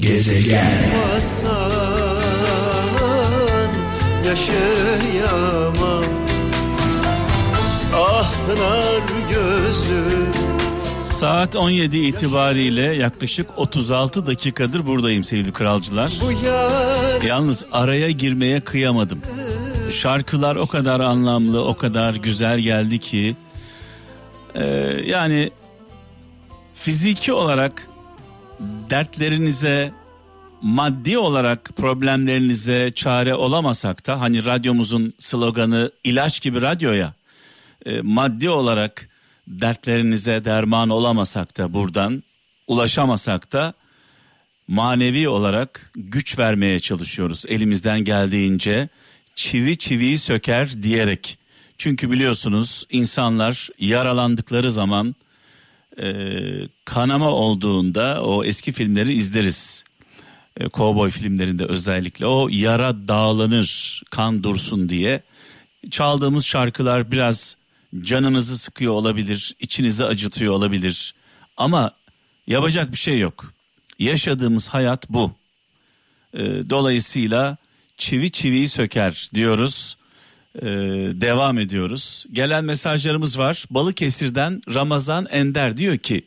Gezegen yaşayamam Ah pınar gözlüm Saat 17 itibariyle yaklaşık 36 dakikadır buradayım sevgili kralcılar. Yalnız araya girmeye kıyamadım. Şarkılar o kadar anlamlı, o kadar güzel geldi ki. Ee, yani fiziki olarak dertlerinize, maddi olarak problemlerinize çare olamasak da hani radyomuzun sloganı ilaç gibi radyoya e, maddi olarak dertlerinize derman olamasak da buradan ulaşamasak da manevi olarak güç vermeye çalışıyoruz elimizden geldiğince çivi çiviyi söker diyerek. Çünkü biliyorsunuz insanlar yaralandıkları zaman e, kanama olduğunda o eski filmleri izleriz. E, kovboy filmlerinde özellikle o yara dağlanır kan dursun diye çaldığımız şarkılar biraz canınızı sıkıyor olabilir, içinizi acıtıyor olabilir. Ama yapacak bir şey yok. Yaşadığımız hayat bu. Ee, dolayısıyla çivi çiviyi söker diyoruz. Ee, devam ediyoruz. Gelen mesajlarımız var. Balıkesir'den Ramazan Ender diyor ki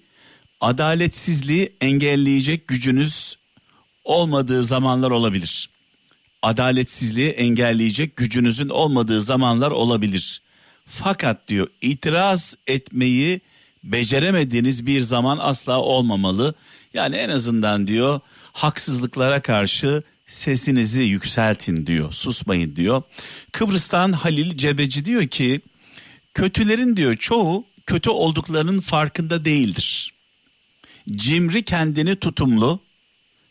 adaletsizliği engelleyecek gücünüz olmadığı zamanlar olabilir. Adaletsizliği engelleyecek gücünüzün olmadığı zamanlar olabilir. Fakat diyor itiraz etmeyi beceremediğiniz bir zaman asla olmamalı. Yani en azından diyor haksızlıklara karşı sesinizi yükseltin diyor. Susmayın diyor. Kıbrıs'tan Halil Cebeci diyor ki kötülerin diyor çoğu kötü olduklarının farkında değildir. Cimri kendini tutumlu,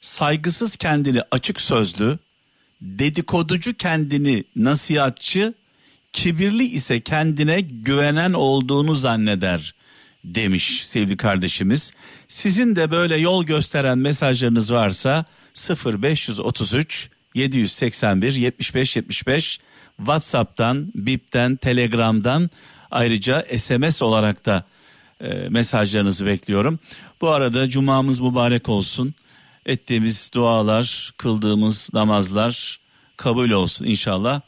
saygısız kendini açık sözlü, dedikoducu kendini nasihatçı, kibirli ise kendine güvenen olduğunu zanneder demiş sevgili kardeşimiz. Sizin de böyle yol gösteren mesajlarınız varsa 0533 781 75 75 WhatsApp'tan, Bip'ten, Telegram'dan ayrıca SMS olarak da e, mesajlarınızı bekliyorum. Bu arada cumamız mübarek olsun. Ettiğimiz dualar, kıldığımız namazlar kabul olsun inşallah.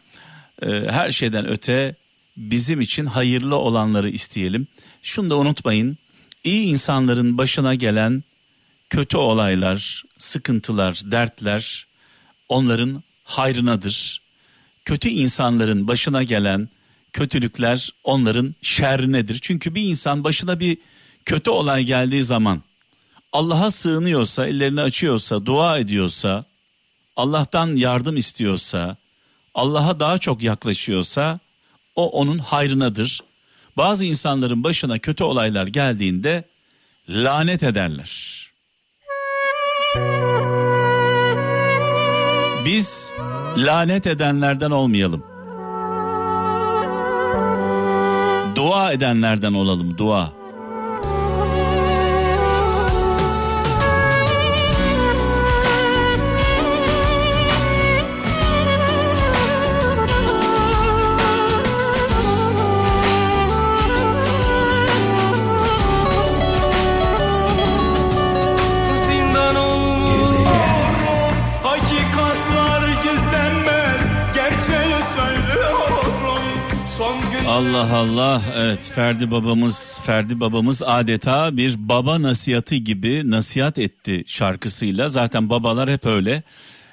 E, her şeyden öte bizim için hayırlı olanları isteyelim. Şunu da unutmayın. İyi insanların başına gelen kötü olaylar, sıkıntılar, dertler onların hayrınadır. Kötü insanların başına gelen kötülükler onların şerrinedir. Çünkü bir insan başına bir kötü olay geldiği zaman Allah'a sığınıyorsa, ellerini açıyorsa, dua ediyorsa, Allah'tan yardım istiyorsa, Allah'a daha çok yaklaşıyorsa o onun hayrınadır. Bazı insanların başına kötü olaylar geldiğinde lanet ederler. Biz lanet edenlerden olmayalım. Dua edenlerden olalım, dua. Allah Allah. Evet Ferdi babamız Ferdi babamız adeta bir baba nasihatı gibi nasihat etti şarkısıyla. Zaten babalar hep öyle.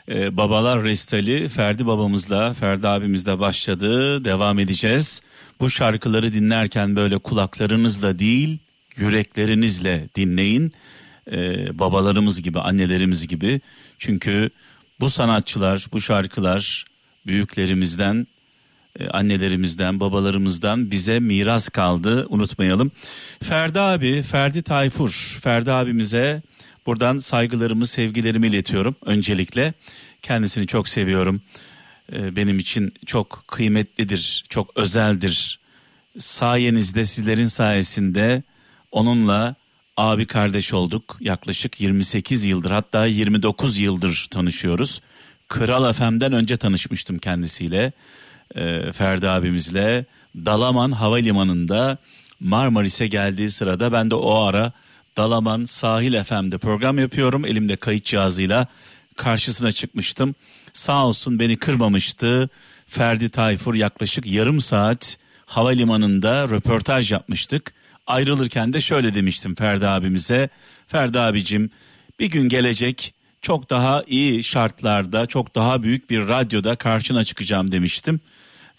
Ee, babalar restali Ferdi babamızla Ferdi abimizle başladı. Devam edeceğiz. Bu şarkıları dinlerken böyle kulaklarınızla değil yüreklerinizle dinleyin. Ee, babalarımız gibi annelerimiz gibi. Çünkü bu sanatçılar bu şarkılar büyüklerimizden annelerimizden, babalarımızdan bize miras kaldı unutmayalım. Ferdi abi, Ferdi Tayfur, Ferdi abimize buradan saygılarımı, sevgilerimi iletiyorum öncelikle. Kendisini çok seviyorum. E, Benim için çok kıymetlidir, çok özeldir. Sayenizde, sizlerin sayesinde onunla abi kardeş olduk. Yaklaşık 28 yıldır hatta 29 yıldır tanışıyoruz. Kral FM'den önce tanışmıştım kendisiyle e, Ferdi abimizle Dalaman Havalimanı'nda Marmaris'e geldiği sırada ben de o ara Dalaman Sahil FM'de program yapıyorum. Elimde kayıt cihazıyla karşısına çıkmıştım. Sağ olsun beni kırmamıştı. Ferdi Tayfur yaklaşık yarım saat havalimanında röportaj yapmıştık. Ayrılırken de şöyle demiştim Ferdi abimize. Ferdi abicim bir gün gelecek çok daha iyi şartlarda çok daha büyük bir radyoda karşına çıkacağım demiştim.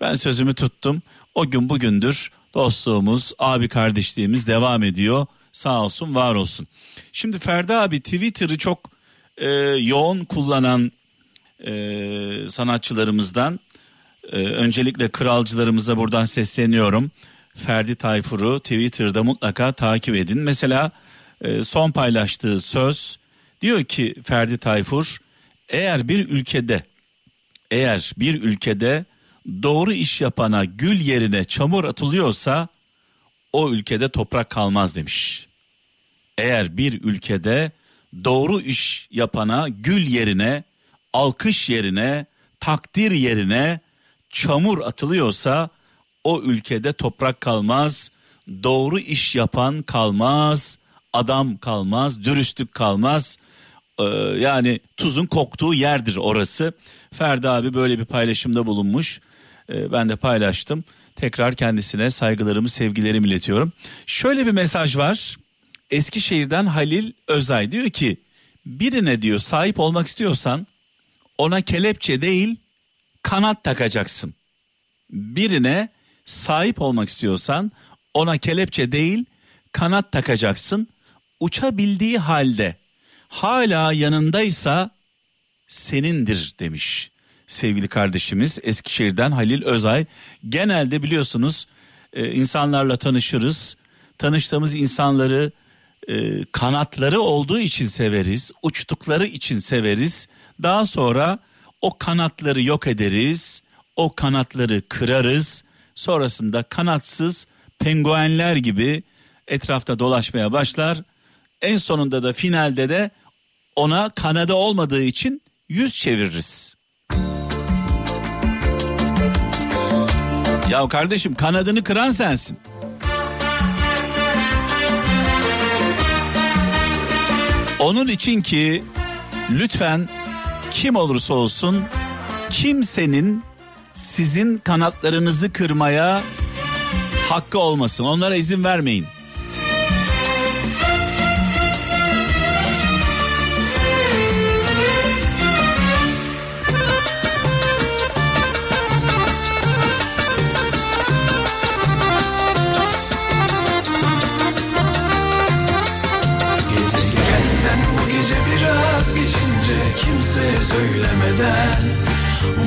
Ben sözümü tuttum. O gün bugündür dostluğumuz, abi kardeşliğimiz devam ediyor. Sağ olsun, var olsun. Şimdi Ferdi abi Twitter'ı çok e, yoğun kullanan e, sanatçılarımızdan. E, öncelikle kralcılarımıza buradan sesleniyorum. Ferdi Tayfur'u Twitter'da mutlaka takip edin. Mesela e, son paylaştığı söz diyor ki Ferdi Tayfur eğer bir ülkede eğer bir ülkede doğru iş yapana gül yerine çamur atılıyorsa o ülkede toprak kalmaz demiş. Eğer bir ülkede doğru iş yapana gül yerine, alkış yerine, takdir yerine çamur atılıyorsa o ülkede toprak kalmaz, doğru iş yapan kalmaz, adam kalmaz, dürüstlük kalmaz. Ee, yani tuzun koktuğu yerdir orası. Ferdi abi böyle bir paylaşımda bulunmuş. Ee, ben de paylaştım. Tekrar kendisine saygılarımı, sevgilerimi iletiyorum. Şöyle bir mesaj var. Eskişehir'den Halil Özay diyor ki birine diyor sahip olmak istiyorsan ona kelepçe değil kanat takacaksın. Birine sahip olmak istiyorsan ona kelepçe değil kanat takacaksın. Uçabildiği halde hala yanındaysa senindir demiş sevgili kardeşimiz Eskişehir'den Halil Özay. Genelde biliyorsunuz e, insanlarla tanışırız. Tanıştığımız insanları e, kanatları olduğu için severiz, uçtukları için severiz. Daha sonra o kanatları yok ederiz, o kanatları kırarız. Sonrasında kanatsız penguenler gibi etrafta dolaşmaya başlar. En sonunda da finalde de ona kanadı olmadığı için yüz çeviririz. Ya kardeşim kanadını kıran sensin. Onun için ki lütfen kim olursa olsun kimsenin sizin kanatlarınızı kırmaya hakkı olmasın. Onlara izin vermeyin.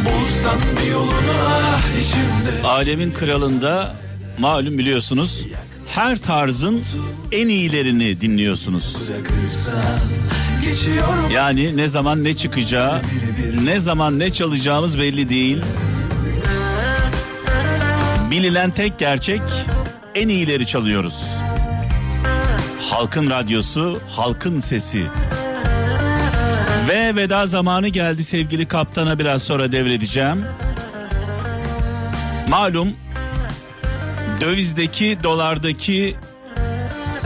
Bulsan bir yolunu ah içimde Alemin kralında malum biliyorsunuz her tarzın en iyilerini dinliyorsunuz. Yani ne zaman ne çıkacağı, ne zaman ne çalacağımız belli değil. Bilinen tek gerçek en iyileri çalıyoruz. Halkın radyosu, halkın sesi. Ve veda zamanı geldi sevgili kaptana biraz sonra devredeceğim. Malum dövizdeki dolardaki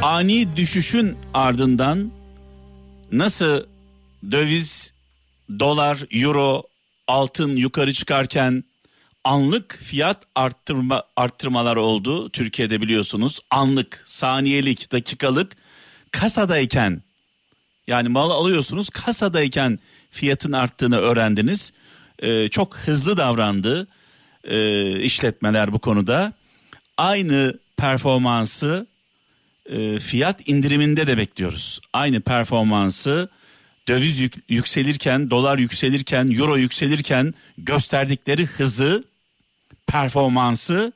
ani düşüşün ardından nasıl döviz, dolar, euro, altın yukarı çıkarken anlık fiyat arttırma arttırmalar oldu Türkiye'de biliyorsunuz. Anlık, saniyelik, dakikalık kasadayken yani mal alıyorsunuz kasadayken fiyatın arttığını öğrendiniz. Ee, çok hızlı davrandı e, işletmeler bu konuda. Aynı performansı e, fiyat indiriminde de bekliyoruz. Aynı performansı döviz yük- yükselirken, dolar yükselirken, euro yükselirken gösterdikleri hızı, performansı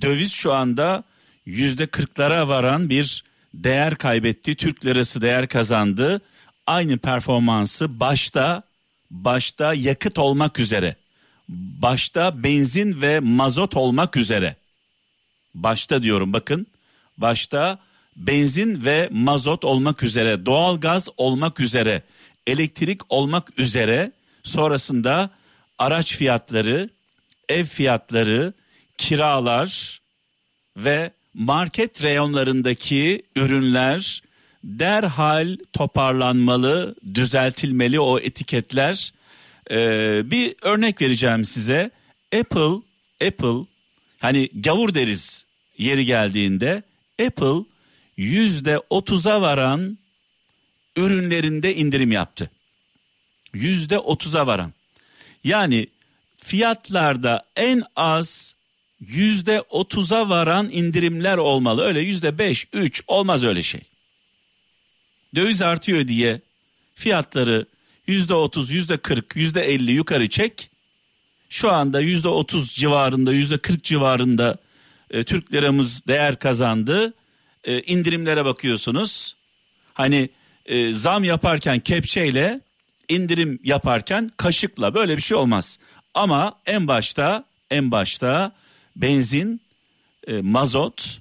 döviz şu anda yüzde kırklara varan bir değer kaybetti. Türk lirası değer kazandı. Aynı performansı başta başta yakıt olmak üzere, başta benzin ve mazot olmak üzere başta diyorum bakın başta benzin ve mazot olmak üzere doğalgaz olmak üzere elektrik olmak üzere sonrasında araç fiyatları ev fiyatları kiralar ve market reyonlarındaki ürünler derhal toparlanmalı, düzeltilmeli o etiketler. Ee, bir örnek vereceğim size. Apple, Apple hani gavur deriz yeri geldiğinde Apple yüzde otuza varan ürünlerinde indirim yaptı. Yüzde otuza varan. Yani fiyatlarda en az yüzde otuza varan indirimler olmalı. Öyle yüzde beş, üç olmaz öyle şey. Döviz artıyor diye fiyatları yüzde otuz, yüzde kırk, yüzde elli yukarı çek. Şu anda yüzde otuz civarında, yüzde kırk civarında e, Türk liramız değer kazandı. E, indirimlere bakıyorsunuz. Hani e, zam yaparken kepçeyle indirim yaparken kaşıkla böyle bir şey olmaz. Ama en başta en başta benzin, e, mazot,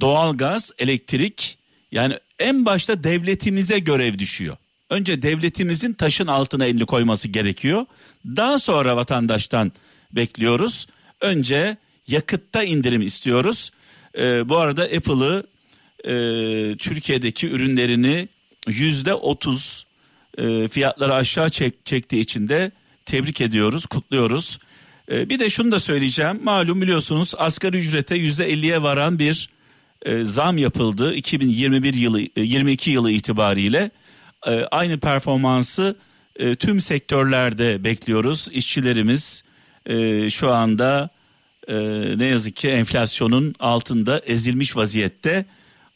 doğalgaz, elektrik yani en başta devletimize görev düşüyor. Önce devletimizin taşın altına elini koyması gerekiyor. Daha sonra vatandaştan bekliyoruz. Önce yakıtta indirim istiyoruz. E, bu arada Apple'ı e, Türkiye'deki ürünlerini yüzde otuz e, fiyatları aşağı çek, çektiği için de tebrik ediyoruz, kutluyoruz. E, bir de şunu da söyleyeceğim. Malum biliyorsunuz asgari ücrete yüzde elliye varan bir e, zam yapıldı 2021 yılı 22 yılı itibariyle. E, aynı performansı e, tüm sektörlerde bekliyoruz. İşçilerimiz e, şu anda e, ne yazık ki enflasyonun altında ezilmiş vaziyette.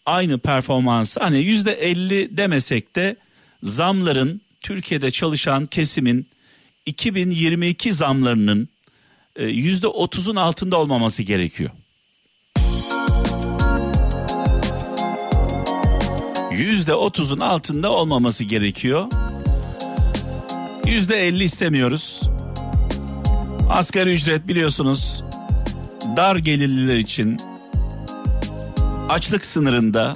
Aynı performansı hani yüzde elli demesek de zamların Türkiye'de çalışan kesimin 2022 zamlarının e, yüzde otuzun altında olmaması gerekiyor. Yüzde otuzun altında olmaması gerekiyor. Yüzde elli istemiyoruz. Asgari ücret biliyorsunuz dar gelirliler için açlık sınırında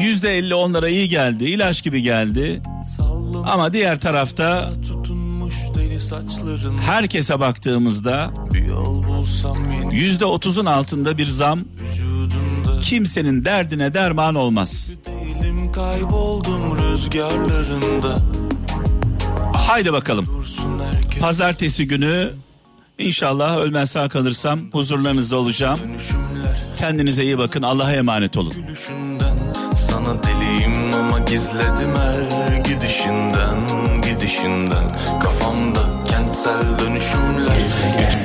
yüzde elli onlara iyi geldi ilaç gibi geldi ama diğer tarafta herkese baktığımızda yüzde otuzun altında bir zam kimsenin derdine derman olmaz. Haydi bakalım. Pazartesi günü inşallah ölmez sağ kalırsam huzurlarınızda olacağım. Kendinize iyi bakın. Allah'a emanet olun. Sana deliyim ama gizledim her gidişinden gidişinden kafamda kentsel dönüşümler